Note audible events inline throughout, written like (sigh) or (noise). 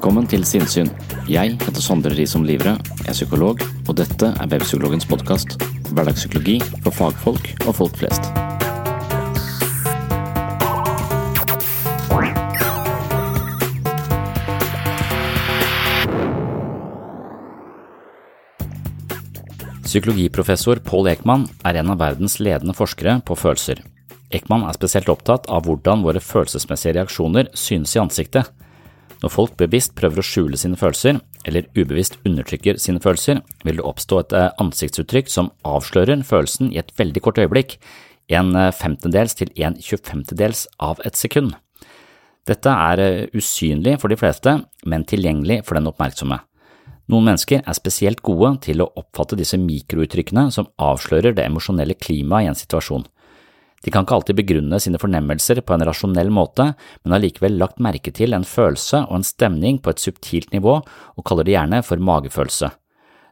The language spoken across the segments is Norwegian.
Velkommen til Sinnsyn. Jeg heter Sondre Risom Livre, er psykolog, og dette er Webpsykologens podkast. Hverdagspsykologi for fagfolk og folk flest. Psykologiprofessor Paul Ekman er en av verdens ledende forskere på følelser. Ekman er spesielt opptatt av hvordan våre følelsesmessige reaksjoner synes i ansiktet. Når folk bevisst prøver å skjule sine følelser, eller ubevisst undertrykker sine følelser, vil det oppstå et eh, ansiktsuttrykk som avslører følelsen i et veldig kort øyeblikk, en eh, femtendels til en tjuefemtedels av et sekund. Dette er eh, usynlig for de fleste, men tilgjengelig for den oppmerksomme. Noen mennesker er spesielt gode til å oppfatte disse mikrouttrykkene som avslører det emosjonelle klimaet i en situasjon. De kan ikke alltid begrunne sine fornemmelser på en rasjonell måte, men har likevel lagt merke til en følelse og en stemning på et subtilt nivå og kaller det gjerne for magefølelse.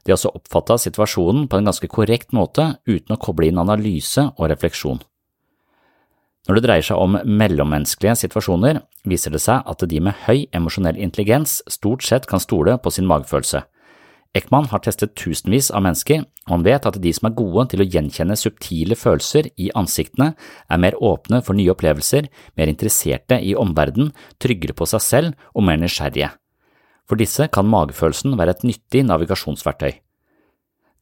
De har også oppfatta situasjonen på en ganske korrekt måte uten å koble inn analyse og refleksjon. Når det dreier seg om mellommenneskelige situasjoner, viser det seg at de med høy emosjonell intelligens stort sett kan stole på sin magefølelse. Ekman har testet tusenvis av mennesker, og han vet at de som er gode til å gjenkjenne subtile følelser i ansiktene, er mer åpne for nye opplevelser, mer interesserte i omverdenen, tryggere på seg selv og mer nysgjerrige. For disse kan magefølelsen være et nyttig navigasjonsverktøy.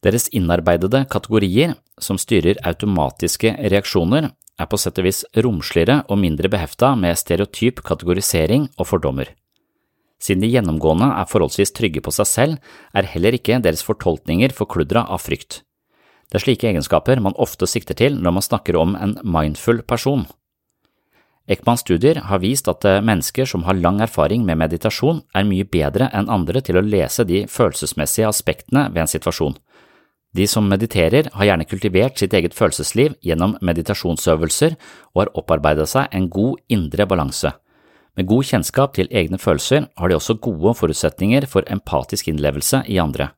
Deres innarbeidede kategorier, som styrer automatiske reaksjoner, er på sett og vis romsligere og mindre behefta med stereotyp kategorisering og fordommer. Siden de gjennomgående er forholdsvis trygge på seg selv, er heller ikke deres fortolkninger forkludra av frykt. Det er slike egenskaper man ofte sikter til når man snakker om en mindful person. Ekmans studier har vist at mennesker som har lang erfaring med meditasjon, er mye bedre enn andre til å lese de følelsesmessige aspektene ved en situasjon. De som mediterer, har gjerne kultivert sitt eget følelsesliv gjennom meditasjonsøvelser og har opparbeidet seg en god indre balanse. Med god kjennskap til egne følelser har de også gode forutsetninger for empatisk innlevelse i andre.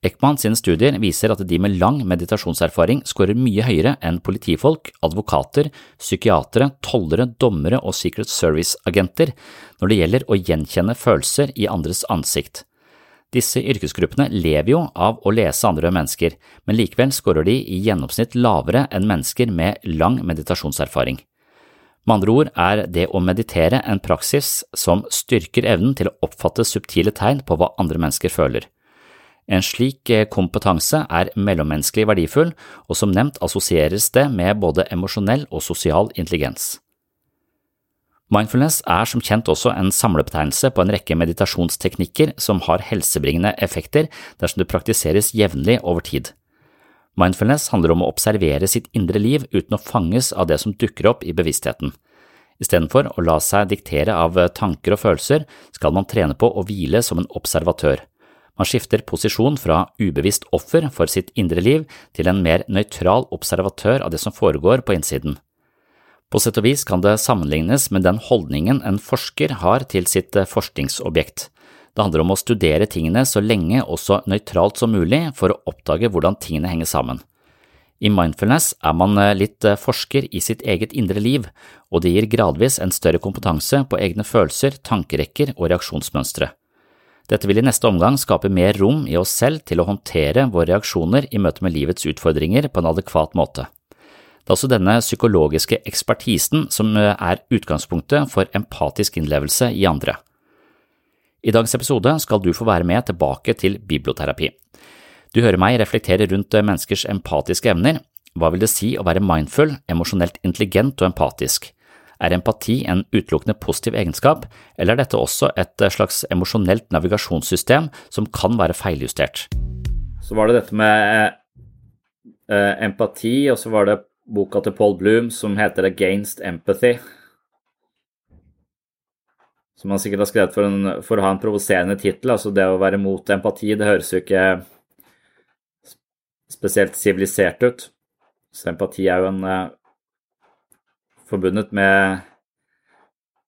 Ekman sine studier viser at de med lang meditasjonserfaring scorer mye høyere enn politifolk, advokater, psykiatere, tollere, dommere og Secret Service-agenter når det gjelder å gjenkjenne følelser i andres ansikt. Disse yrkesgruppene lever jo av å lese andre mennesker, men likevel scorer de i gjennomsnitt lavere enn mennesker med lang meditasjonserfaring. Med andre ord er det å meditere en praksis som styrker evnen til å oppfatte subtile tegn på hva andre mennesker føler. En slik kompetanse er mellommenneskelig verdifull, og som nevnt assosieres det med både emosjonell og sosial intelligens. Mindfulness er som kjent også en samlebetegnelse på en rekke meditasjonsteknikker som har helsebringende effekter dersom det praktiseres jevnlig over tid. Mindfulness handler om å observere sitt indre liv uten å fanges av det som dukker opp i bevisstheten. Istedenfor å la seg diktere av tanker og følelser, skal man trene på å hvile som en observatør. Man skifter posisjon fra ubevisst offer for sitt indre liv til en mer nøytral observatør av det som foregår på innsiden. På sett og vis kan det sammenlignes med den holdningen en forsker har til sitt forskningsobjekt. Det handler om å studere tingene så lenge og så nøytralt som mulig for å oppdage hvordan tingene henger sammen. I mindfulness er man eh, litt eh, forsker i sitt eget indre liv, og det gir gradvis en større kompetanse på egne følelser, tankerekker og reaksjonsmønstre. Dette vil i neste omgang skape mer rom i oss selv til å håndtere våre reaksjoner i møte med livets utfordringer på en adekvat måte. Det er også denne psykologiske ekspertisen som eh, er utgangspunktet for empatisk innlevelse i andre. I dagens episode skal du få være med tilbake til biblioterapi. Du hører meg reflektere rundt eh, menneskers empatiske evner. Hva vil det si å være mindful, emosjonelt intelligent og empatisk? Er empati en utelukkende positiv egenskap, eller er dette også et eh, slags emosjonelt navigasjonssystem som kan være feiljustert? Så var det dette med eh, empati, og så var det boka til Paul Bloom som heter Against Empathy. Som han sikkert har skrevet for, en, for å ha en provoserende tittel. Altså det å være mot empati, det høres jo ikke spesielt sivilisert ut. Så empati er jo en eh, forbundet med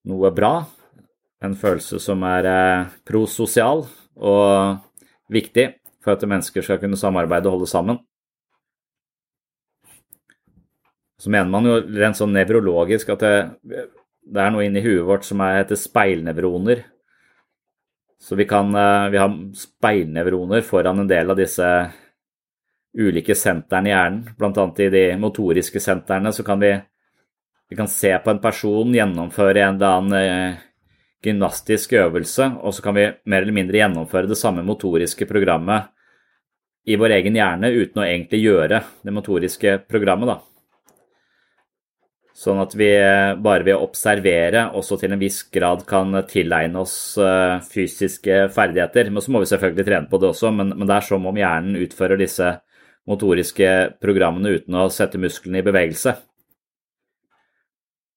noe bra. En følelse som er eh, prososial og viktig for at mennesker skal kunne samarbeide og holde sammen. Så mener man jo rent sånn nevrologisk at det, det er noe inni huet vårt som er, heter speilnevroner. Så vi kan uh, vi har speilnevroner foran en del av disse ulike sentrene i hjernen. Blant annet i de motoriske sentrene så kan vi, vi kan se på en person gjennomføre en eller annen eh, gymnastisk øvelse, og så kan vi mer eller mindre gjennomføre det samme motoriske programmet i vår egen hjerne uten å egentlig gjøre det motoriske programmet. da. Sånn at vi eh, bare ved å observere også til en viss grad kan tilegne oss eh, fysiske ferdigheter. Men så må vi selvfølgelig trene på det også, men, men det er som om hjernen utfører disse motoriske programmene uten å sette musklene i bevegelse.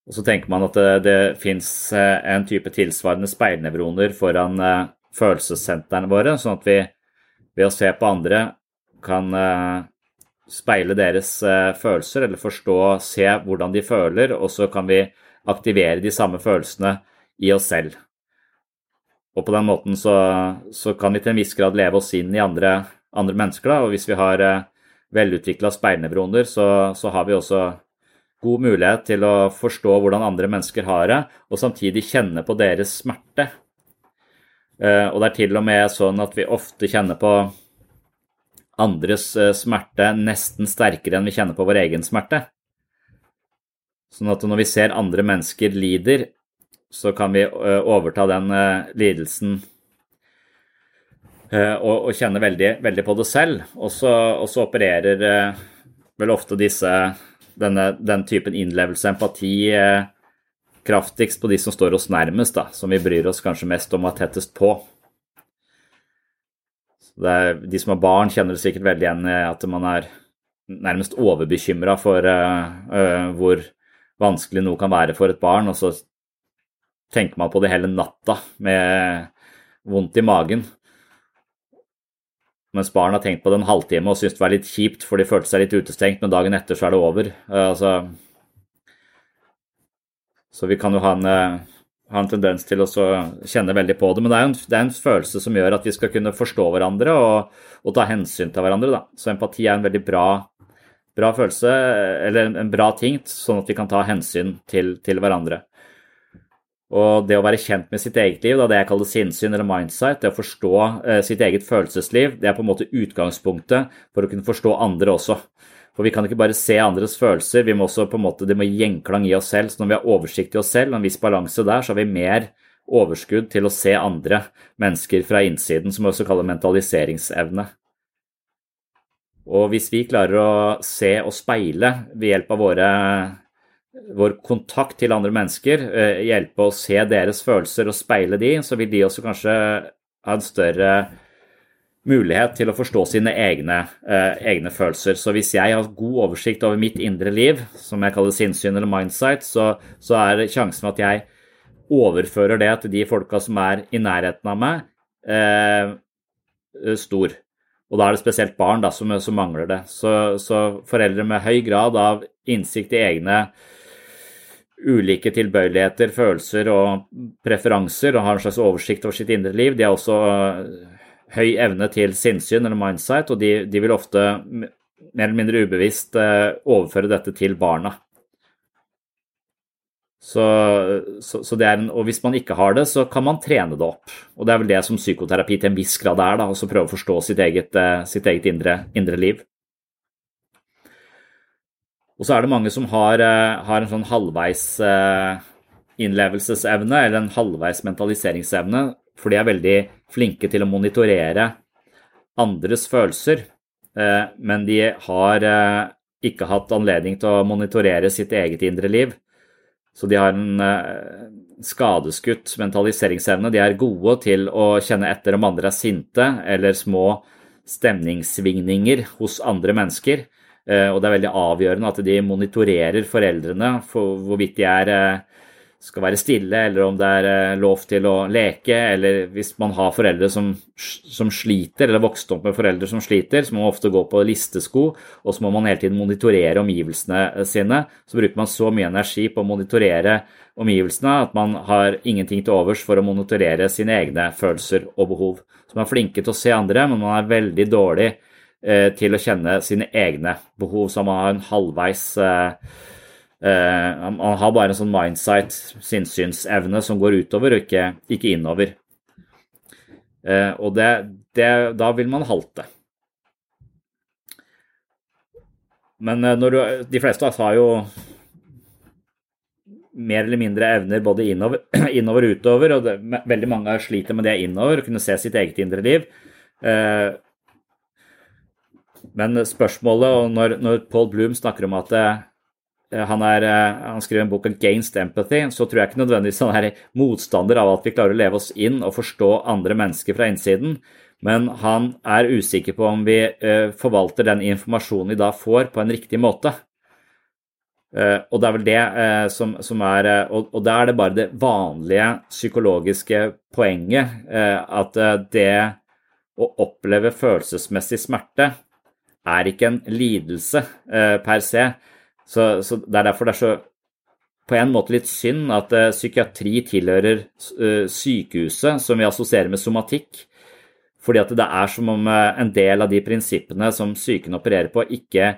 Og så tenker man at det, det fins eh, en type tilsvarende speilnevroner foran følelsessentrene våre, sånn at vi ved å se på andre kan speile deres uh, følelser eller forstå, se hvordan de føler, og så kan vi aktivere de samme følelsene i oss selv. Og på den måten så, så kan vi til en viss grad leve oss inn i andre, andre mennesker. Da. Og hvis vi har velutvikla speilnevroner, så, så, har vi også god mulighet til å forstå hvordan andre mennesker har det, og samtidig kjenne på deres smerte. Eh, og det er til og med sånn at vi ofte kjenner på andres eh, smerte nesten sterkere enn vi kjenner på vår egen smerte. Sånn at når vi ser andre mennesker lider, så kan vi eh, overta den lidelsen Eh, og, kjenne veldig, veldig, på det selv. Og så, opererer vel ofte disse, denne, den typen innlevelse, empati, kraftigst på de som står oss nærmest, da, som vi bryr oss kanskje mest om og er tettest på. Er, de som har barn, kjenner det sikkert veldig igjen i at man er nærmest overbekymra for uh, uh, hvor vanskelig noe kan være for et barn, og så tenker man på det hele natta med vondt i magen. Mens barn har tenkt på det en halvtime og syntes det var litt kjipt, for de følte seg litt utestengt, men dagen etter så er det over. Uh, altså, så vi kan jo ha en, eh, ha en tendens til å kjenne veldig på det. Men det er, en, det er, en, følelse som gjør at vi skal kunne forstå hverandre og, og ta hensyn til hverandre. Da. Så empati er en veldig bra, bra følelse, eller en, en, bra ting, sånn at vi kan ta hensyn til, til hverandre. Og det å være kjent med sitt eget liv, da, det jeg kaller sinnssyn eller mindsight, det å forstå eh, sitt eget følelsesliv, det er på en måte utgangspunktet for å kunne forstå andre også. For vi kan ikke bare se andres følelser, vi må også på en måte, det må gjenklang i oss selv. Så når vi har oversikt i oss selv og en viss balanse der, så har vi mer overskudd til å se andre mennesker fra innsiden, som vi også kaller mentaliseringsevne. Og hvis vi klarer å se og speile ved hjelp av våre vår kontakt til andre mennesker, eh, hjelpe å se deres følelser og speile de, så vil de også kanskje ha en større mulighet til å forstå sine egne, eh, egne, følelser. Så hvis jeg har god oversikt over mitt indre liv, som jeg kaller sinnssyn eller mindsight, så, så er sjansen at jeg overfører det til de folka som er i nærheten av meg, eh, stor. Og da er det spesielt barn da, som, som mangler det. Så, så, foreldre med høy grad av innsikt i egne ulike tilbøyeligheter, følelser og preferanser, og har en slags oversikt over sitt indre liv, de er også høy evne til sinnssyn eller mindsight, og de, de, vil ofte mer eller mindre ubevisst eh, overføre dette til barna. Så, så, så en, og hvis man ikke har det, så kan man trene det opp. Og det er vel det som psykoterapi til en viss grad er, da, å prøve å forstå sitt eget, eh, sitt eget indre, indre, liv. Og så er det mange som har, eh, har en sånn halvveis innlevelsesevne, eller en halvveis mentaliseringsevne, for de er veldig flinke til å monitorere andres følelser, eh, men de har eh, ikke hatt anledning til å monitorere sitt eget indre liv. Så de har en eh, skadeskutt mentaliseringsevne. De er gode til å kjenne etter om andre er sinte eller små stemningssvingninger hos andre mennesker. Og det er veldig avgjørende at de monitorerer foreldrene for hvorvidt de er skal være stille, eller om det er eh, lov til å leke, eller hvis man har foreldre som, som, sliter, eller vokst opp med foreldre som sliter, så må man ofte gå på listesko, og så må man hele tiden monitorere omgivelsene eh, sine. Så bruker man så mye energi på å monitorere omgivelsene at man har ingenting til overs for å monitorere sine egne følelser og behov. Så man er flinke til å se andre, men man er veldig dårlig eh, til å kjenne sine egne behov, så man har en halvveis eh, han, har bare en sånn mindsight, sinnssynsevne, som går utover og ikke, ikke innover. Uh, og det, det, da vil man halte. Men uh, du, de fleste av oss har jo mer eller mindre evner både innover, (clears throat) innover og utover, og det, veldig mange sliter med det innover, å kunne se sitt eget indre liv. Men spørsmålet, og når, når Paul Bloom snakker om at Eh, han, er, eh, han skriver en bok 'Against Empathy', så tror jeg ikke nødvendigvis han er motstander av at vi klarer å leve oss inn og forstå andre mennesker fra innsiden, men han er usikker på om vi eh, forvalter den informasjonen vi da får, på en riktig måte. Og det er vel det som, som er og, og da er det bare det vanlige psykologiske poenget at det å oppleve følelsesmessig smerte er ikke en lidelse per se så, så, Det er derfor det er så på en måte litt synd at uh, psykiatri tilhører uh, sykehuset, som vi assosierer med somatikk. Fordi at det er som om uh, en del av de prinsippene som psyken opererer på, ikke,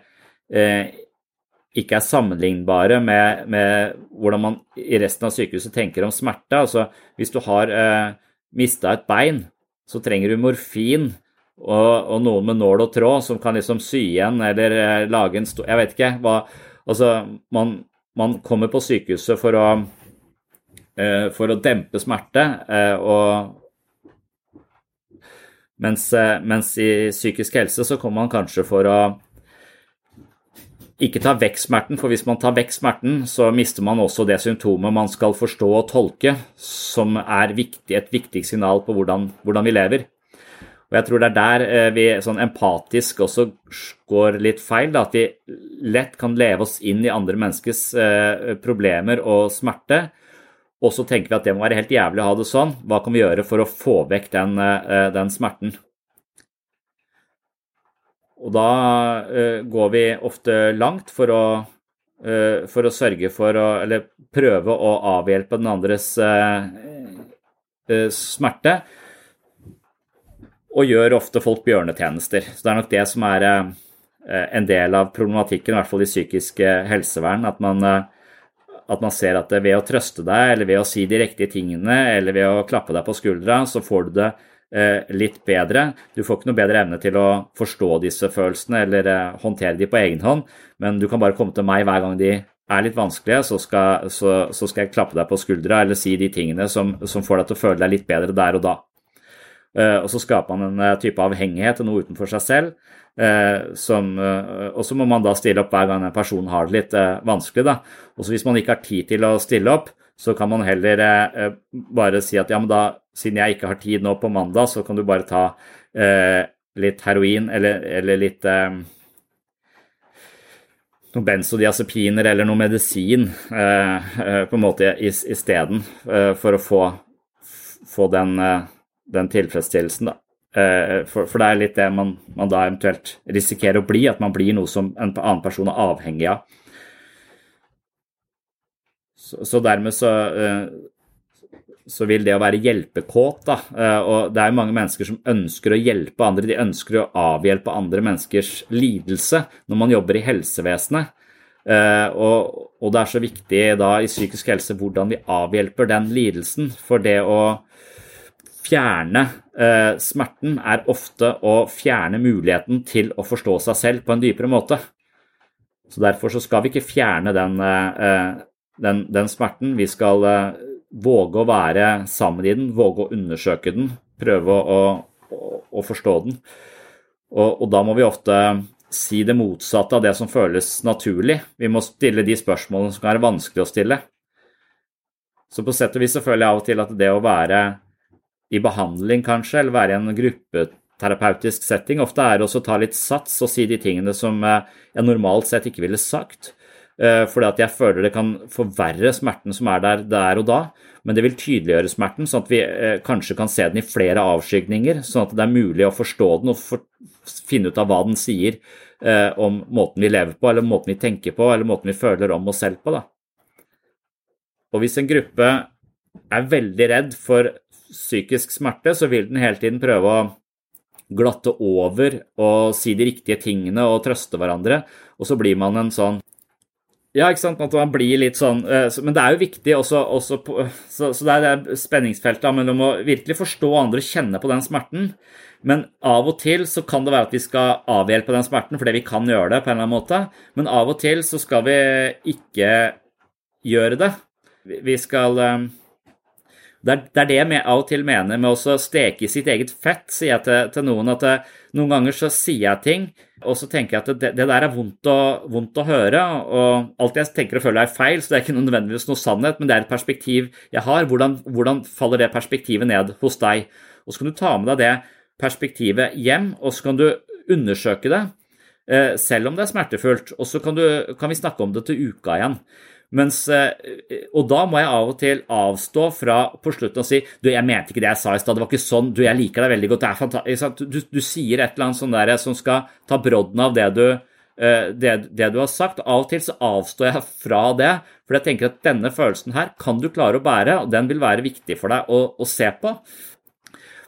ikke er sammenlignbare med, med, hvordan man i resten av sykehuset tenker om smerte. Altså, hvis du har eh, mista et bein, så trenger du morfin og, og noen med nål og tråd som kan liksom sy igjen eller lage en stor Jeg vet ikke hva Altså, man, man kommer på sykehuset for å, eh, for å dempe smerte, eh, og mens, eh, mens, i psykisk helse så kommer man kanskje for å ikke ta vekk smerten, for hvis man tar vekk smerten, så mister man også det symptomet man skal forstå og tolke, som er viktig, et viktig signal på hvordan, hvordan vi lever. Og jeg tror det er der eh, vi sånn empatisk også går litt feil. Da, at vi lett kan leve oss inn i andre menneskers eh, problemer og smerte. Og så tenker vi at det må være helt jævlig å ha det sånn. Hva kan vi gjøre for å få vekk den, eh, den smerten? Og da går vi ofte langt for å, for å sørge for å Eller prøve å avhjelpe den andres smerte og gjør ofte folk bjørnetjenester. Så det er nok det som er eh, en del av problematikken, i hvert fall i psykisk eh, helsevern. At man, eh, at man, ser at ved å trøste deg, eller ved å si de riktige tingene, eller ved å klappe deg på skuldra, så får du det litt bedre. Du får ikke noe bedre evne til å forstå disse følelsene eller håndtere de på egen hånd, men du kan bare komme til meg hver gang de er litt vanskelige, så skal, så, så skal jeg klappe deg på skuldra eller si de tingene som, som får deg til å føle deg litt bedre der og da. Eh, og så skaper man en eh, type avhengighet til noe utenfor seg selv. Eh, som, og så må man da stille opp hver gang en person har det litt vanskelig. Da. Og så hvis man ikke har tid til å stille opp, så kan man heller bare si at ja, men da, siden jeg ikke har tid nå på mandag, så kan du bare ta litt heroin eller, eller litt noen benzodiazepiner eller noe medisin på en måte isteden, for å få, få den, den, tilfredsstillelsen, da. Eh, for, for, det er litt det man, man, da eventuelt risikerer å bli, at man blir noe som en annen person er avhengig av. Så, så dermed så, så vil det å være hjelpekåt da, Og det er jo mange mennesker som ønsker å hjelpe andre. De ønsker å avhjelpe andre menneskers lidelse når man jobber i helsevesenet. Og, og det er så viktig da i psykisk helse hvordan vi avhjelper den lidelsen. For det å fjerne smerten er ofte å fjerne muligheten til å forstå seg selv på en dypere måte. Så Derfor så skal vi ikke fjerne den, den, den smerten. Vi skal våge å være sammen i den, våge å undersøke den, prøve å, å, å forstå den. Og, og, da må vi ofte si det motsatte av det som føles naturlig. Vi må stille de spørsmålene som være vanskelig å stille. Så på sett og vis så føler jeg av og til at det å være i behandling, kanskje, eller være i en gruppeterapeutisk setting, ofte er også å ta litt sats og si de tingene som eh, jeg normalt sett ikke ville sagt. Eh, fordi at jeg føler det kan forverre smerten som er der der og da. Men det vil tydeliggjøre smerten, sånn at vi eh, kanskje kan se den i flere avskygninger. Sånn at det er mulig å forstå den og for, finne ut av hva den sier eh, om måten vi lever på, eller måten vi tenker på, eller måten vi føler om oss selv på. Da. Og hvis en gruppe er veldig redd for psykisk smerte, så vil den hele tiden prøve å glatte over og si de riktige tingene og trøste hverandre. Og så blir man en sånn ja, ikke sant. At man blir litt sånn eh, Men det er jo viktig også, også så, så, det er det spenningsfeltet mellom å virkelig forstå andre og kjenne på den smerten. Men av og til så kan det være at vi skal avhjelpe den smerten fordi vi kan gjøre det på en eller annen måte. Men av og til så skal vi ikke gjøre det. Vi skal eh, det er, det er, det jeg av og til mener med å steke i sitt eget fett, sier jeg til, til noen. At det, eh, noen ganger så sier jeg ting, og så tenker jeg at det, det der er vondt å, vondt å, høre. Og alt jeg tenker og føler er feil, så det er ikke nødvendigvis noe sannhet, men det er et perspektiv jeg har. Hvordan, hvordan faller det perspektivet ned hos deg? Og så kan du ta med deg det perspektivet hjem, og så kan du undersøke det, eh, selv om det er smertefullt. Og så kan, du, kan vi snakke om det til uka igjen. Mens, eh, og da må jeg av og til avstå fra på slutten å si du, jeg mente ikke det jeg sa i stad, det var ikke sånn, du, jeg liker deg veldig godt, det er fantastisk. Du, du sier et eller annet sånn der som skal ta brodden av det du, eh, det, det du har sagt. Av og til så avstår jeg fra det, for jeg tenker at denne følelsen her kan du klare å bære, og den vil være viktig for deg å, å se på.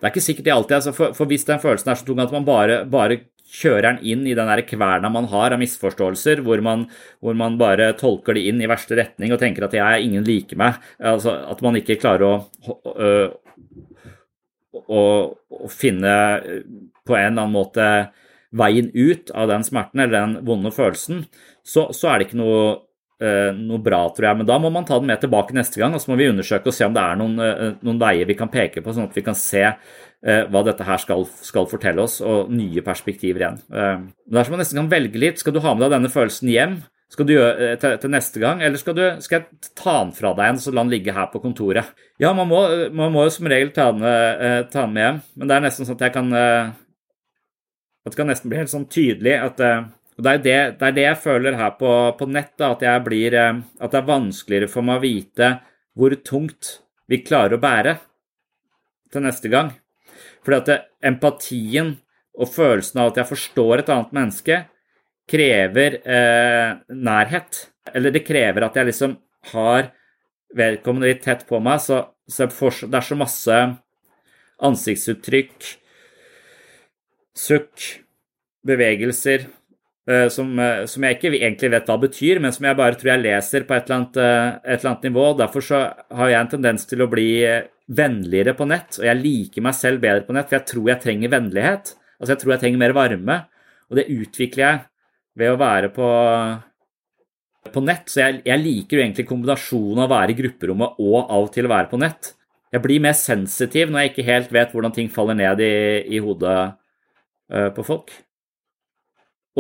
Det er ikke sikkert det alltid, altså for, for, hvis den følelsen er så tung at man bare, bare kjører den inn i den der kverna man har av misforståelser, hvor man, hvor man, bare tolker det inn i verste retning og tenker at jeg, ingen liker meg. Altså, at man ikke klarer å, å, å, å, finne på en eller annen måte veien ut av den smerten eller den vonde følelsen, så, så er det ikke noe, noe, bra, tror jeg. Men da må man ta den med tilbake neste gang, og så må vi undersøke og se om det er noen, noen veier vi kan peke på, sånn at vi kan se hva dette her skal, skal, fortelle oss, og nye perspektiver igjen. Eh, dersom man nesten kan velge litt, skal du ha med deg denne følelsen hjem skal du gjøre eh, til, til neste gang, eller skal, du, skal, jeg ta den fra deg igjen så la den ligge her på kontoret? Ja, man må, man må jo som regel ta den, ta den, med hjem, men det er nesten sånn at jeg kan At det kan nesten bli helt sånn tydelig at det er det, det er det, jeg føler her på, på nett, da, at, blir, at det er vanskeligere for meg å vite hvor tungt vi klarer å bære til neste gang. Fordi at det, empatien og følelsen av at jeg forstår et annet menneske, krever eh, nærhet. Eller det krever at jeg liksom har vedkommende litt tett på meg, så, så det er så masse ansiktsuttrykk, sukk, bevegelser som, eh, som, jeg ikke egentlig vet hva betyr, men som jeg bare tror jeg leser på et eller annet, eh, et eller annet nivå. Derfor så har jeg en tendens til å bli vennligere på nett, og jeg liker meg selv bedre på nett, for jeg tror jeg trenger vennlighet. Altså jeg tror jeg trenger mer varme, og det utvikler jeg ved å være på, på nett. Så jeg, jeg liker jo egentlig kombinasjonen av å være i grupperommet og av og til å være på nett. Jeg blir mer sensitiv når jeg ikke helt vet hvordan ting faller ned i, i hodet på folk.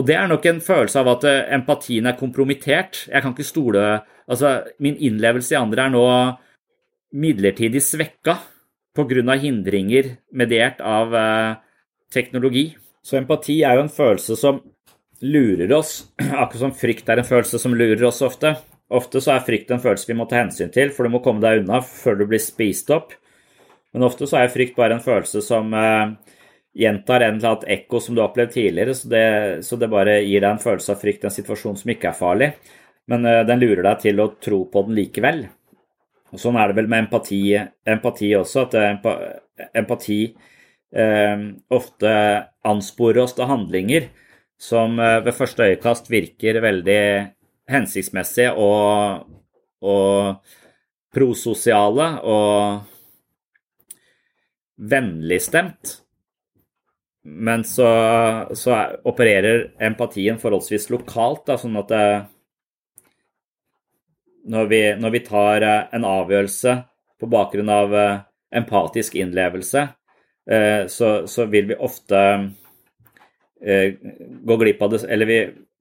Og det er nok en følelse av at uh, empatien er kompromittert. Jeg kan ikke stole Altså, min innlevelse i andre er nå midlertidig svekka pga. hindringer mediert av eh, teknologi. Så empati er jo en følelse som lurer oss, (clears throat) akkurat som frykt er en følelse som lurer oss ofte. Ofte så er frykt en følelse vi må ta hensyn til, for du må komme deg unna før du blir spist opp. Men ofte så er frykt bare en følelse som eh, gjentar en eller annen ekko som du har opplevd tidligere, så det, så det, bare gir deg en følelse av frykt i en situasjon som ikke er farlig. Men eh, den lurer deg til å tro på den likevel. Og Sånn er det vel med empati, empati også, at empa, empati eh, ofte ansporer oss til handlinger som eh, ved første øyekast virker veldig hensiktsmessige og, og prososiale og vennligstemt. Men så, så, opererer empatien forholdsvis lokalt, da, sånn at det, når, vi, når, vi, tar eh, en avgjørelse på bakgrunn av eh, empatisk innlevelse, eh, så, så vil vi ofte gå glipp av det Eller vi,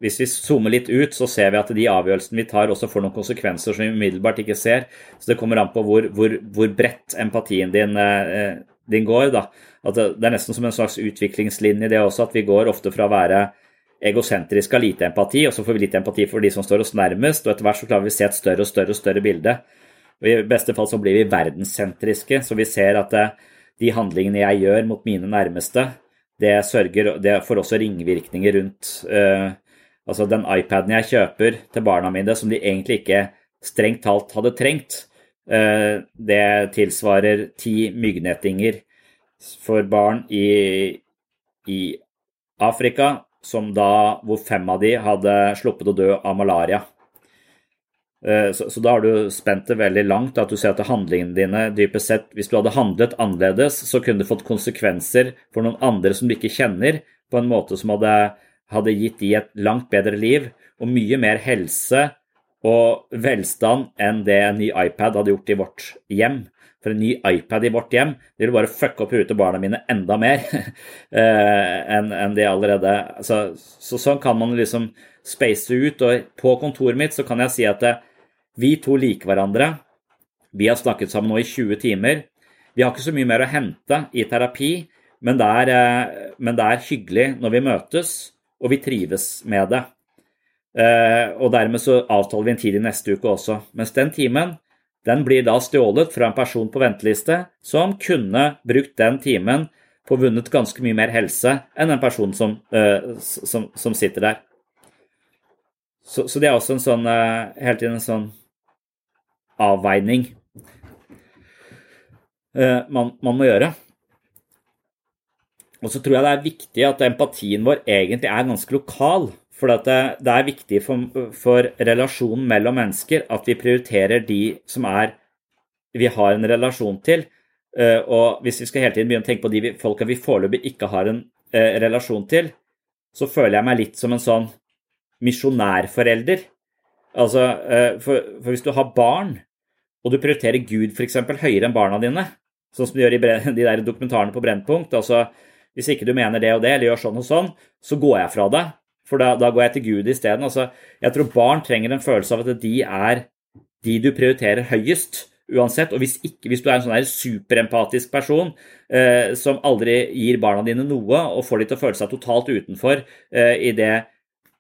hvis vi zoomer litt ut, så ser vi at de avgjørelsene vi tar, også får noen konsekvenser som vi umiddelbart ikke ser. Så det kommer an på hvor, hvor, hvor bredt empatien din, eh, din går. Da. At det, er nesten som en slags utviklingslinje, det også, at vi går ofte fra å være egosentriske av lite empati, og så får vi litt empati for de som står oss nærmest, og etter hvert så klarer vi å se et større og større og større bilde. Og I beste fall så blir vi verdenssentriske, så vi ser at eh, de handlingene jeg gjør mot mine nærmeste, det, sørger, det får også ringvirkninger rundt uh, Altså den iPaden jeg kjøper til barna mine som de egentlig ikke strengt talt hadde trengt, det tilsvarer ti myggnettinger for barn i, i Afrika, da, hvor fem av de hadde sluppet å dø av malaria. Eh, så, så, da har du spent det veldig langt, at du ser at handlingene dine dypest sett Hvis du hadde handlet annerledes, så kunne det fått konsekvenser for noen andre som du ikke kjenner, på en måte som hadde hadde gitt de et langt bedre liv og mye mer helse og velstand enn det en ny iPad hadde gjort i vårt hjem. For en ny iPad i vårt hjem det ville bare fucke opp huet til barna mine enda mer (laughs) eh, enn en det allerede så, så, sånn kan man liksom space ut. Og på kontoret mitt så kan jeg si at eh, vi to liker hverandre. Vi har snakket sammen nå i 20 timer. Vi har ikke så mye mer å hente i terapi, men det er, eh, men det er hyggelig når vi møtes og vi trives med det. Eh, og dermed så avtaler vi en tid i neste uke også. Mens den timen den blir da stjålet fra en person på venteliste som kunne brukt den timen på vunnet ganske mye mer helse enn en person som, uh, som, som sitter der. Så, så, det er også en sånn uh, hele tiden en sånn avveining man, man, må gjøre. Og så tror jeg det er viktig at empatien vår egentlig er ganske lokal. For det, det, er viktig for, for, relasjonen mellom mennesker at vi prioriterer de som er, vi har en relasjon til. Eh, og hvis vi skal hele tiden begynne å tenke på de folka vi foreløpig ikke har en eh, relasjon til, så føler jeg meg litt som en sånn misjonærforelder. Altså, eh, for, for, hvis du har barn, og du prioriterer Gud f.eks. høyere enn barna dine, sånn som du gjør i (laughs) de der dokumentarene på Brennpunkt altså hvis ikke du mener det og det, eller gjør sånn og sånn, så går jeg fra deg. For da, da går jeg til Gud isteden. Altså, jeg tror barn trenger en følelse av at de er de du prioriterer høyest uansett. Og hvis, ikke, hvis du er en sånn superempatisk person eh, som aldri gir barna dine noe, og får de til å føle seg totalt utenfor eh, i det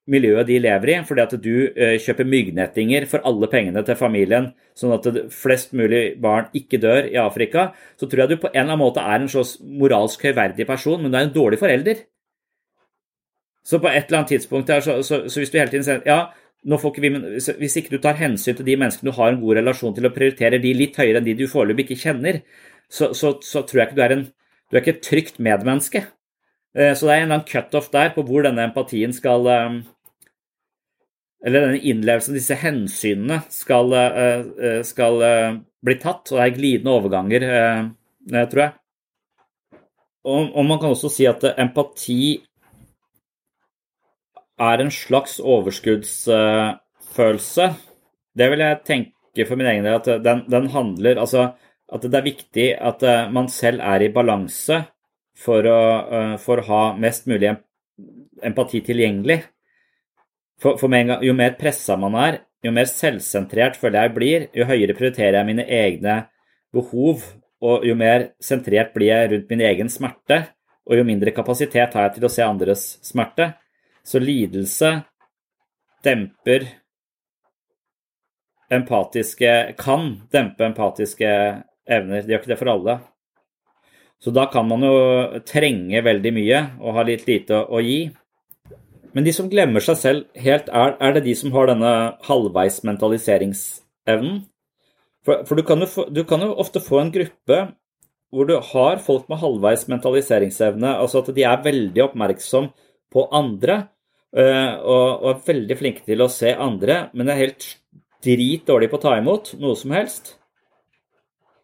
miljøet de lever i, fordi at du eh, kjøper myggnettinger for alle pengene til familien, sånn at flest mulig barn ikke dør i Afrika, så tror jeg du på en eller annen måte er en slags moralsk høyverdig person, men du er en dårlig forelder. Så på et eller annet tidspunkt her, så, så, så hvis du hele tiden sier ja, vi, hvis ikke du tar hensyn til de menneskene du har en god relasjon til, og prioriterer de litt høyere enn de du foreløpig ikke kjenner, så, så, tror jeg ikke du er en du er ikke et trygt medmenneske. Eh, så det er en eller annen cutoff der på hvor denne empatien skal, eh, eller denne innlevelsen, disse hensynene, skal, eh, skal bli tatt. Og det er glidende overganger, tror jeg. Og, og man kan også si at empati er en slags overskuddsfølelse. Det vil jeg tenke for min egen del, at den, den handler Altså at det er viktig at man selv er i balanse for å, for å ha mest mulig empati tilgjengelig. For, for gang, Jo mer pressa man er, jo mer selvsentrert føler jeg blir, jo høyere prioriterer jeg mine egne behov, og jo mer sentrert blir jeg rundt min egen smerte, og jo mindre kapasitet har jeg til å se andres smerte. Så lidelse demper empatiske Kan dempe empatiske evner. De gjør ikke det for alle. Så da kan man jo trenge veldig mye og ha litt lite å, gi. Men de som glemmer seg selv helt, er, er det de som har denne halvveis mentaliseringsevnen? For, for du, kan få, du, kan jo ofte få en gruppe hvor du har folk med halvveis mentaliseringsevne, altså at de er veldig oppmerksom på andre og, og, er veldig flinke til å se andre, men er helt drit dårlig på å ta imot noe som helst.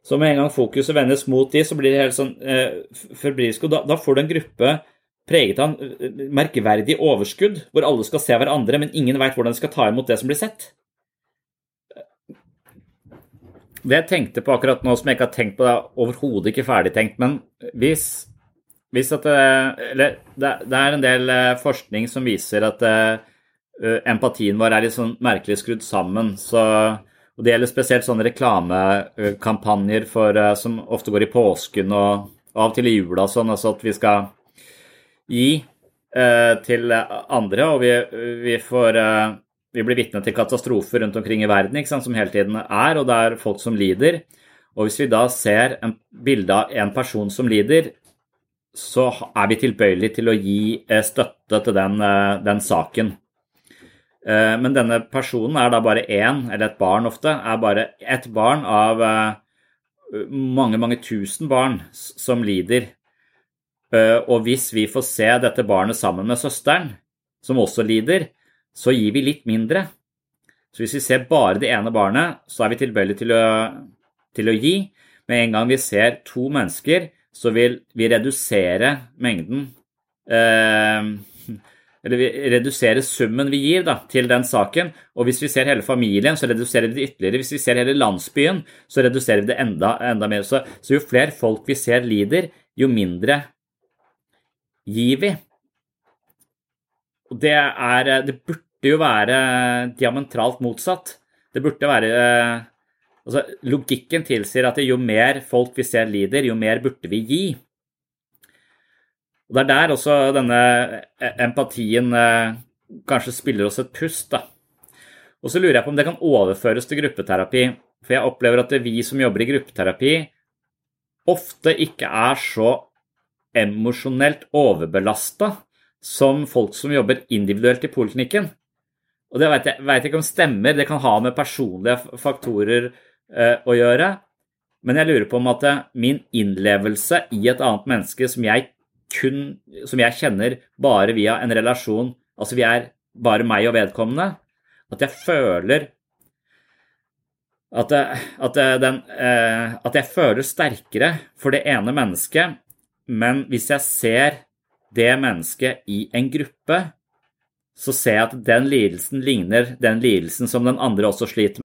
Så med en gang fokuset vendes mot de, så blir det helt sånn eh, febrilsk. Og da, da, får du en gruppe preget av en eh, merkverdig overskudd, hvor alle skal se hverandre, men ingen veit hvordan de skal ta imot det som blir sett. Det jeg tenkte på akkurat nå, som jeg ikke har tenkt på, det er overhodet ikke ferdigtenkt, men hvis, hvis at det, Eller det, er en del eh, forskning som viser at uh, empatien vår er litt sånn merkelig skrudd sammen. så og Det gjelder spesielt sånne reklamekampanjer for, eh, som ofte går i påsken og, av og til i jula, sånn altså at vi skal gi eh, til andre. Og vi, vi, får, eh, vi blir vitne til katastrofer rundt omkring i verden sant, som hele tiden er, og det er folk som lider. Og hvis vi da ser en bilde av en person som lider, så er vi tilbøyelige til å gi eh, støtte til den, eh, den saken. Eh, men denne personen er da bare én, eller et barn ofte, er bare ett barn av mange, mange tusen barn som lider. Og hvis vi får se dette barnet sammen med søsteren, som også lider, så gir vi litt mindre. Så hvis vi ser bare det ene barnet, så er vi tilbøyelige til, til å, gi. Med en gang vi ser to mennesker, så vil vi redusere mengden. Eh, eller vi reduserer summen vi gir da, til den saken. Og hvis vi ser hele familien, så reduserer vi det ytterligere. Hvis vi ser hele landsbyen, så reduserer vi det enda, enda mer. Så, så, jo flere folk vi ser lider, jo mindre gir vi. Det er Det burde jo være diametralt motsatt. Det burde være Altså, logikken tilsier at jo mer folk vi ser lider, jo mer burde vi gi. Og Det er der også denne eh, empatien eh, kanskje spiller oss et pust. da. Og så lurer jeg på om det kan overføres til gruppeterapi. For jeg opplever at vi som jobber i gruppeterapi, ofte ikke er så emosjonelt overbelasta som folk som jobber individuelt i poliklinikken. Og det vet jeg jeg, ikke om stemmer, det kan ha med personlige faktorer å gjøre. Men jeg lurer på om at min innlevelse i et annet menneske som jeg kun Som jeg kjenner bare via en relasjon Altså vi er bare meg og vedkommende. At jeg føler at, at, den, eh, at jeg føler sterkere for det ene mennesket, men hvis jeg ser det mennesket i en gruppe, så ser jeg at den lidelsen ligner den lidelsen som den andre også sliter med.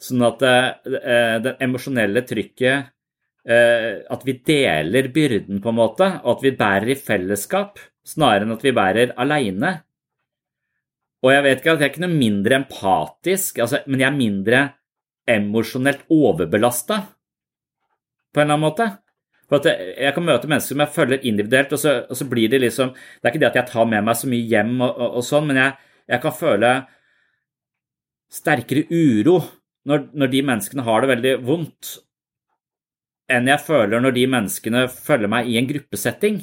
Sånn at eh, det emosjonelle trykket eh, At vi deler byrden, på en måte, og at vi bærer i fellesskap, snarere enn at vi bærer aleine. Og jeg vet ikke at jeg er ikke noe mindre empatisk, altså, men jeg er mindre emosjonelt overbelasta, på en eller annen måte. For jeg kan møte mennesker som jeg følger individuelt, og så, og så, blir det liksom Det er ikke det at jeg tar med meg så mye hjem og, og, og sånn, men jeg, jeg kan føle sterkere uro når, når, de menneskene har det veldig vondt, enn jeg føler når de menneskene følger meg i en gruppesetting.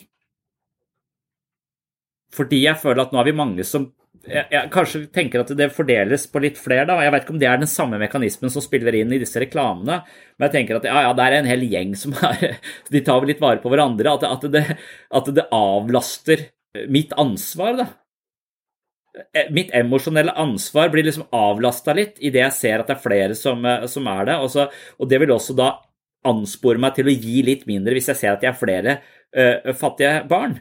Fordi jeg føler at nå har vi mange som jeg, jeg, kanskje tenker at det fordeles på litt flere. da, Jeg vet ikke om det er den samme mekanismen som spiller inn i disse reklamene, men jeg tenker at ja, ja, det er en hel gjeng som er (laughs) De tar litt vare på hverandre. At, at, det, at det avlaster mitt ansvar, da. Eh, mitt emosjonelle ansvar blir liksom avlasta litt idet jeg ser at det er flere som, eh, som er det. Og, så, og, det vil også da anspore meg til å gi litt mindre hvis jeg ser at jeg er flere uh, fattige barn.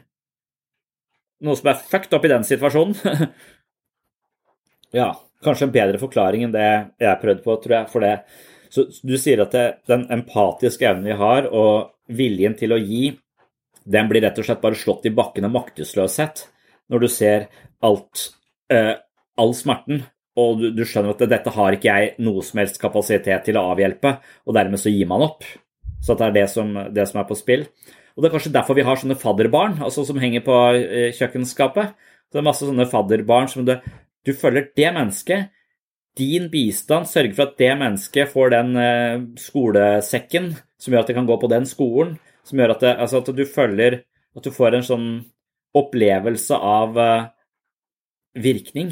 Noe som er fucked up i den situasjonen. (laughs) ja, kanskje en bedre forklaring enn det jeg prøvde på, tror jeg. For det. Så du sier at det, den empatiske evnen vi har, og viljen til å gi, den blir rett og slett bare slått i bakken av maktesløshet når du ser alt uh, all smerten, og du, du, skjønner at dette har ikke jeg noe som helst kapasitet til å avhjelpe, og dermed så gir man opp. Så det er det som, det som er på spill. Og Det er kanskje derfor vi har sånne fadderbarn altså som henger på eh, kjøkkenskapet. Så det er masse sånne fadderbarn som du, du følger det mennesket. Din bistand sørger for at det mennesket får den uh, skolesekken som gjør at det kan gå på den skolen. Som gjør at, det, altså at du følger At du får en sånn opplevelse av uh, virkning.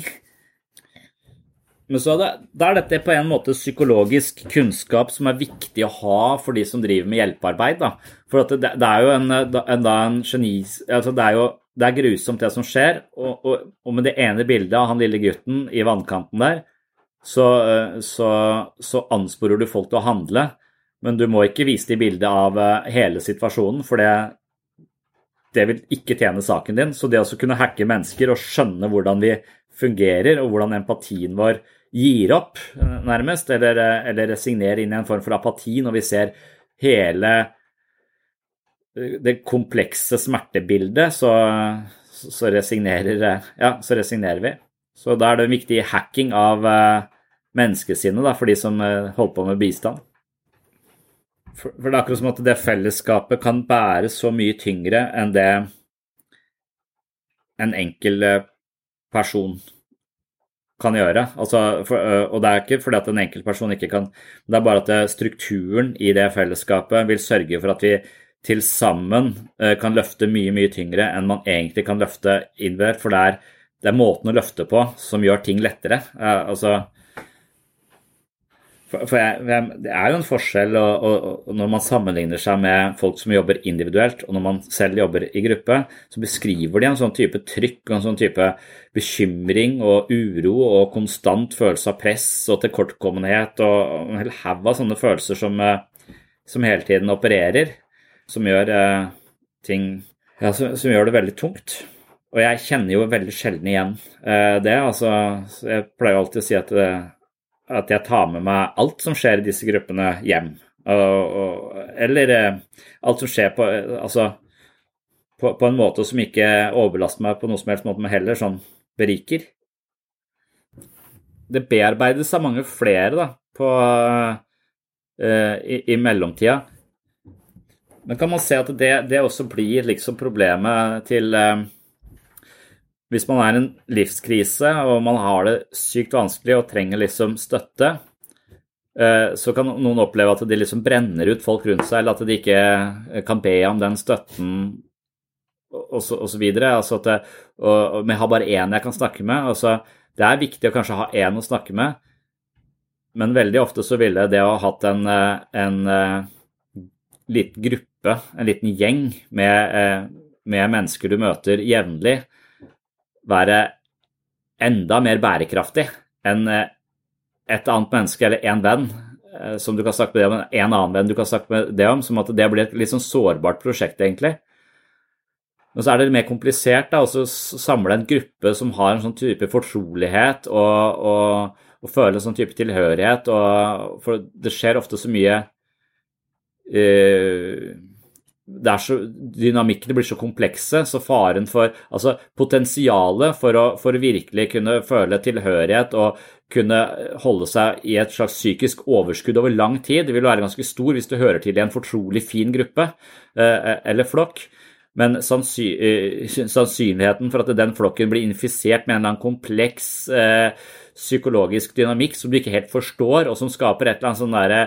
Men så er, er dette på en måte psykologisk kunnskap som er viktig å ha for de som driver med hjelpearbeid. Da. For det, det, er jo en, en, en genis... Altså det er jo det er grusomt, det som skjer. Og, og, og, med det ene bildet av han lille gutten i vannkanten der, så, så, så, ansporer du folk til å handle. Men du må ikke vise de bildet av eh, hele situasjonen, for det, det vil ikke tjene saken din. Så det å kunne hacke mennesker og skjønne hvordan vi fungerer, og hvordan empatien vår gir opp, nærmest, eller, eller resignerer inn i en form for apati når vi ser hele det komplekse smertebildet, så, så, resignerer, ja, så resignerer vi. Så da er det viktig hacking av menneskesinnet for de som holder på med bistand. For, for, det er akkurat som at det fellesskapet kan bære så mye tyngre enn det en enkel eh, person kan gjøre. Altså, for, eh, og det er ikke fordi at en enkel person ikke kan Det er bare at strukturen i det fellesskapet vil sørge for at vi til sammen eh, kan løfte mye, mye tyngre enn man egentlig kan løfte individuelt. For det er, det er måten å løfte på som gjør ting lettere. Altså, for jeg, Det er jo en forskjell og, og, og når man sammenligner seg med folk som jobber individuelt, og når man selv jobber i gruppe, så beskriver de en sånn type trykk og en sånn type bekymring og uro og konstant følelse av press og tilkortkommenhet og en hel haug av sånne følelser som, eh, som, hele tiden opererer, som gjør eh, ting ja, som, som, gjør det veldig tungt. Og jeg kjenner jo veldig sjelden igjen eh, det. altså Jeg pleier alltid å si at det, at jeg tar med meg alt som skjer i disse gruppene, hjem. Eller eh, alt som skjer på Altså på, på, en måte som ikke overbelaster meg på noe som helst måte, men heller sånn beriker. Det bearbeides av mange flere da, på, uh, i, i, mellomtida. Men kan man se at det, det også blir liksom problemet til uh, hvis man er i en livskrise og man har det sykt vanskelig og trenger liksom støtte, eh, så kan noen oppleve at de liksom brenner ut folk rundt seg, eller at de ikke kan be om den støtten. videre. Altså at og, jeg har bare én jeg kan snakke med. Altså, det er viktig å kanskje ha én å snakke med, men veldig ofte så ville det å ha hatt en, en, en liten gruppe, en liten gjeng med, med mennesker du møter jevnlig, være enda mer bærekraftig enn et annet menneske eller en venn eh, som du kan snakke med det om, en annen venn du kan snakke med det om, som at det blir et litt sånn sårbart prosjekt, egentlig. Men så er det mer komplisert da, å samle en gruppe som har en sånn type fortrolighet og, og, og føle en sånn type tilhørighet. Og, for det skjer ofte så mye uh, så, Dynamikkene blir så komplekse, så faren for Altså potensialet for å, for virkelig kunne føle tilhørighet og kunne holde seg i et slags psykisk overskudd over lang tid vil være ganske stor hvis du hører til i en fortrolig fin gruppe eh, eller flokk. Men eh, sannsynligheten for at den flokken blir infisert med en eller annen kompleks eh, psykologisk dynamikk som du ikke helt forstår, og som skaper et eller annet sånn derre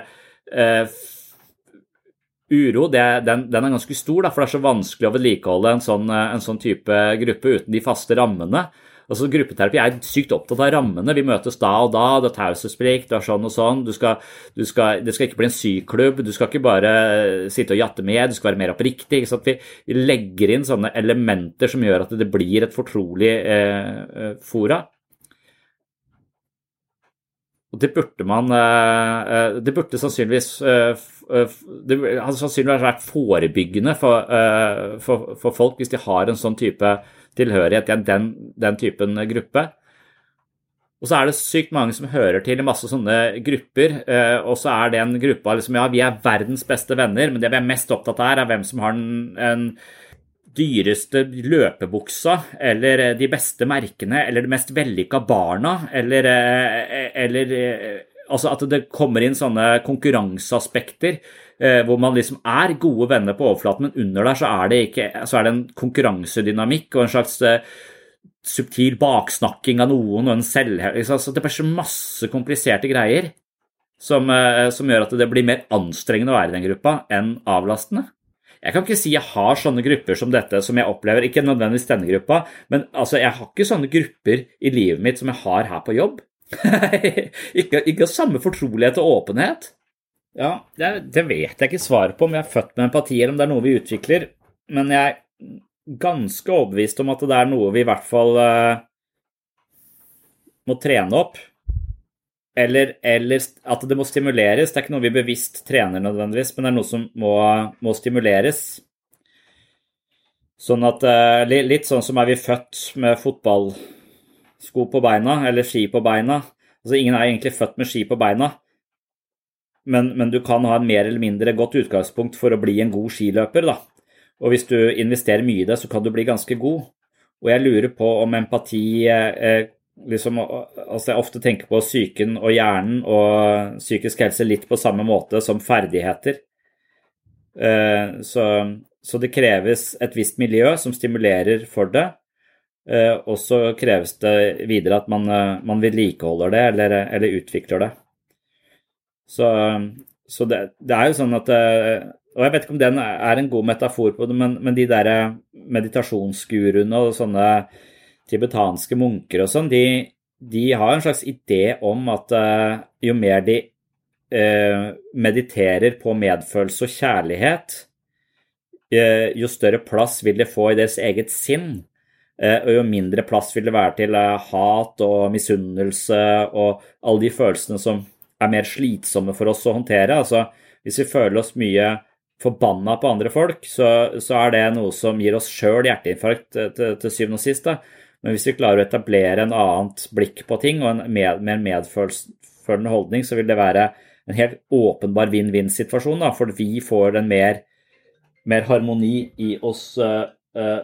uro det, den, den, er ganske stor, da, for det er så vanskelig å vedlikeholde en sånn, eh, en sånn type gruppe uten de faste rammene. Altså Gruppeterapi er sykt opptatt av rammene. Vi møtes da og da, det er taushetsplikt, det er sånn og sånn. Du skal, du skal, det skal ikke bli en syklubb, du skal ikke bare sitte og jatte med, du skal være mer oppriktig. Vi, vi, legger inn sånne elementer som gjør at det blir et fortrolig eh, eh fora. Og det burde man eh, eh, Det burde sannsynligvis eh, det hadde sannsynligvis vært forebyggende for, for, for, folk hvis de har en sånn type tilhørighet i den, den, typen gruppe. Og så er det sykt mange som hører til i masse sånne grupper, og så er det en gruppe liksom, ja, vi er verdens beste venner, men det vi er mest opptatt av, er hvem som har en, en dyreste løpebuksa, eller eh, de beste merkene, eller de mest vellykka barna, eller, eh, eller eh, Altså at det kommer inn sånne konkurranseaspekter hvor man liksom er gode venner på overflaten, men under der så er det, ikke, så er det en konkurransedynamikk og en slags subtil baksnakking av noen og en selvhevdelse. Altså, det blir så masse kompliserte greier som, som gjør at det blir mer anstrengende å være i den gruppa enn avlastende. Jeg kan ikke si jeg har sånne grupper som dette som jeg opplever, ikke nødvendigvis denne gruppa, men altså, jeg har ikke sånne grupper i livet mitt som jeg har her på jobb. (laughs) ikke, ikke samme fortrolighet og åpenhet. Ja, det, det, vet jeg ikke svaret på om jeg er født med empati, eller om det er noe vi utvikler, men jeg er ganske overbevist om at det er noe vi i hvert fall uh, må trene opp. Eller, eller, at det må stimuleres. Det er ikke noe vi bevisst trener nødvendigvis, men det er noe som må, må stimuleres. Sånn at uh, Litt sånn som er vi født med fotballsko på beina, eller ski på beina. Altså Ingen er egentlig født med ski på beina, men, men du kan ha en mer eller mindre godt utgangspunkt for å bli en god skiløper. da. Og hvis du investerer mye i det, så kan du bli ganske god. Og jeg lurer på om empati eh, liksom, altså Jeg ofte tenker på psyken og hjernen og psykisk helse litt på samme måte som ferdigheter. Eh, så, så det kreves et visst miljø som stimulerer for det. Eh, og så kreves det videre at man, eh, man vedlikeholder det eller, eller, utvikler det. Så, så det, det, er jo sånn at Og jeg vet ikke om den er en god metafor på det, men, men de der meditasjonsguruene og sånne tibetanske munker og sånn, de, de, har en slags idé om at jo mer de mediterer på medfølelse og kjærlighet, jo større plass vil det få i deres eget sinn. Og jo mindre plass vil det være til hat og misunnelse og alle de følelsene som er mer slitsomme for oss å håndtere. Altså, hvis vi føler oss mye forbanna på andre folk, så, så er det noe som gir oss sjøl hjerteinfarkt til, til syvende og sist. Da. Men hvis vi klarer å etablere en annet blikk på ting og en med, mer medfølende holdning, så vil det være en helt åpenbar vinn-vinn-situasjon, for vi får en mer, mer harmoni i oss, uh, uh,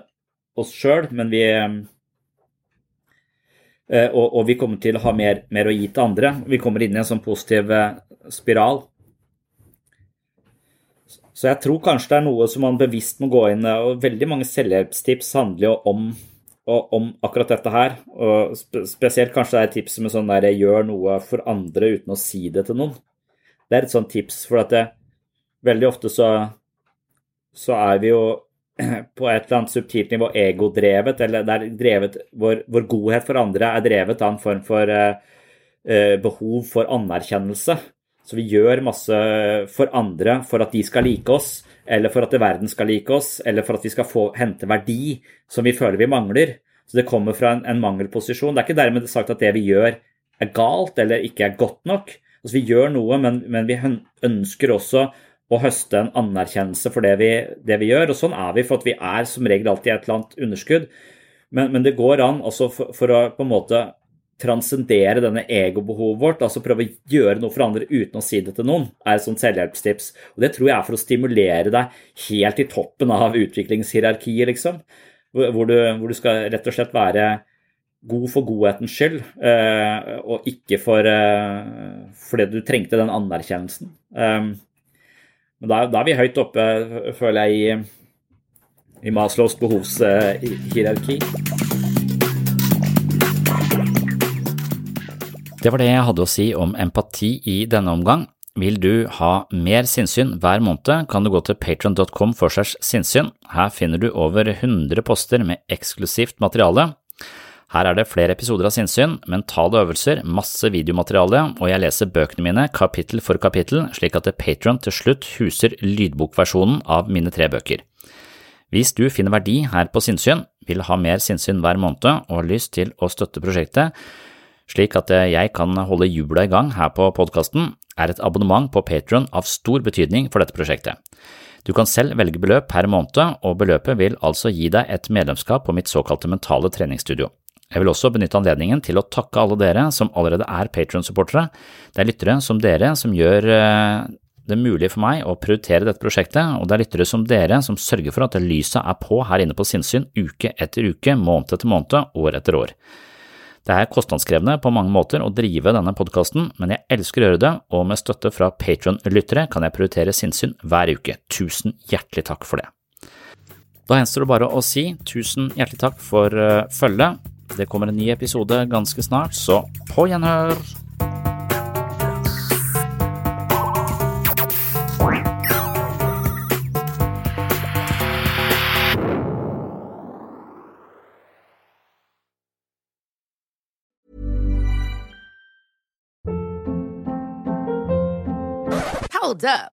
oss sjøl, men vi uh, og, og, vi kommer til å ha mer, mer, å gi til andre. Vi kommer inn i en sånn positiv spiral. Så jeg tror kanskje det er noe som man bevisst må gå inn og Veldig mange selvhjelpstips handler jo om om akkurat dette her. Og spesielt kanskje det er tips med sånn der 'gjør noe for andre uten å si det til noen'. Det er et sånt tips, for at det, veldig ofte så, så er vi jo (clears throat) på et eller annet subtilt nivå egodrevet, eller det er drevet, vår, hvor, godhet for andre er drevet av en form for uh, behov for anerkjennelse. Så vi gjør masse for andre for at de skal like oss, eller for at verden skal like oss, eller for at vi skal få hente verdi som vi føler vi mangler. Så det kommer fra en, en mangelposisjon. Det er ikke dermed sagt at det vi gjør er galt eller ikke er godt nok. Altså Vi gjør noe, men, men vi ønsker også å høste en anerkjennelse for det vi, det vi, gjør. Og sånn er vi, for at vi er som regel alltid et eller annet underskudd. Men, men det går an altså for, for, å på en måte transcendere denne egobehovet vårt, altså prøve å gjøre noe for andre uten å si det til noen, er et sånt selvhjelpstips. Og Det tror jeg er for å stimulere deg helt i toppen av utviklingshierarkiet, liksom. Hvor du, hvor du skal rett og slett være god for godhetens skyld, eh, og ikke for, eh, fordi du trengte den anerkjennelsen. Men da, da, er vi høyt oppe, føler jeg, i, i Maslows behovshierarki. Det var det jeg hadde å si om empati i denne omgang. Vil du ha mer sinnssyn hver måned, kan du gå til patron.com for segs sinnssyn. Her finner du over 100 poster med eksklusivt materiale. Her er det flere episoder av sinnssyn, mentale øvelser, masse videomateriale, og jeg leser bøkene mine kapittel for kapittel, slik at Patron til slutt huser lydbokversjonen av mine tre bøker. Hvis du finner verdi her på sinnssyn, vil ha mer sinnssyn hver måned og har lyst til å støtte prosjektet, slik at jeg kan holde hjula i gang her på podkasten, er et abonnement på Patron av stor betydning for dette prosjektet. Du kan selv velge beløp per måned, og beløpet vil altså gi deg et medlemskap på mitt såkalte mentale treningsstudio. Jeg vil også benytte anledningen til å takke alle dere som allerede er Patron-supportere. Det er lyttere som dere som gjør eh, det mulig for meg å prioritere dette prosjektet, og det er lyttere som dere som sørger for at lyset er på her inne på sinnssyn uke etter uke, måned etter måned, år etter år. Det er kostnadskrevende på mange måter å drive denne podkasten, men jeg elsker å gjøre det, og med støtte fra Patron-lyttere kan jeg prioritere sinnssyn hver uke. Tusen hjertelig takk for det. Da gjenstår det bare å si tusen hjertelig takk for uh, følget. Det kommer en ny episode ganske snart, så på gjenhør! Hold up.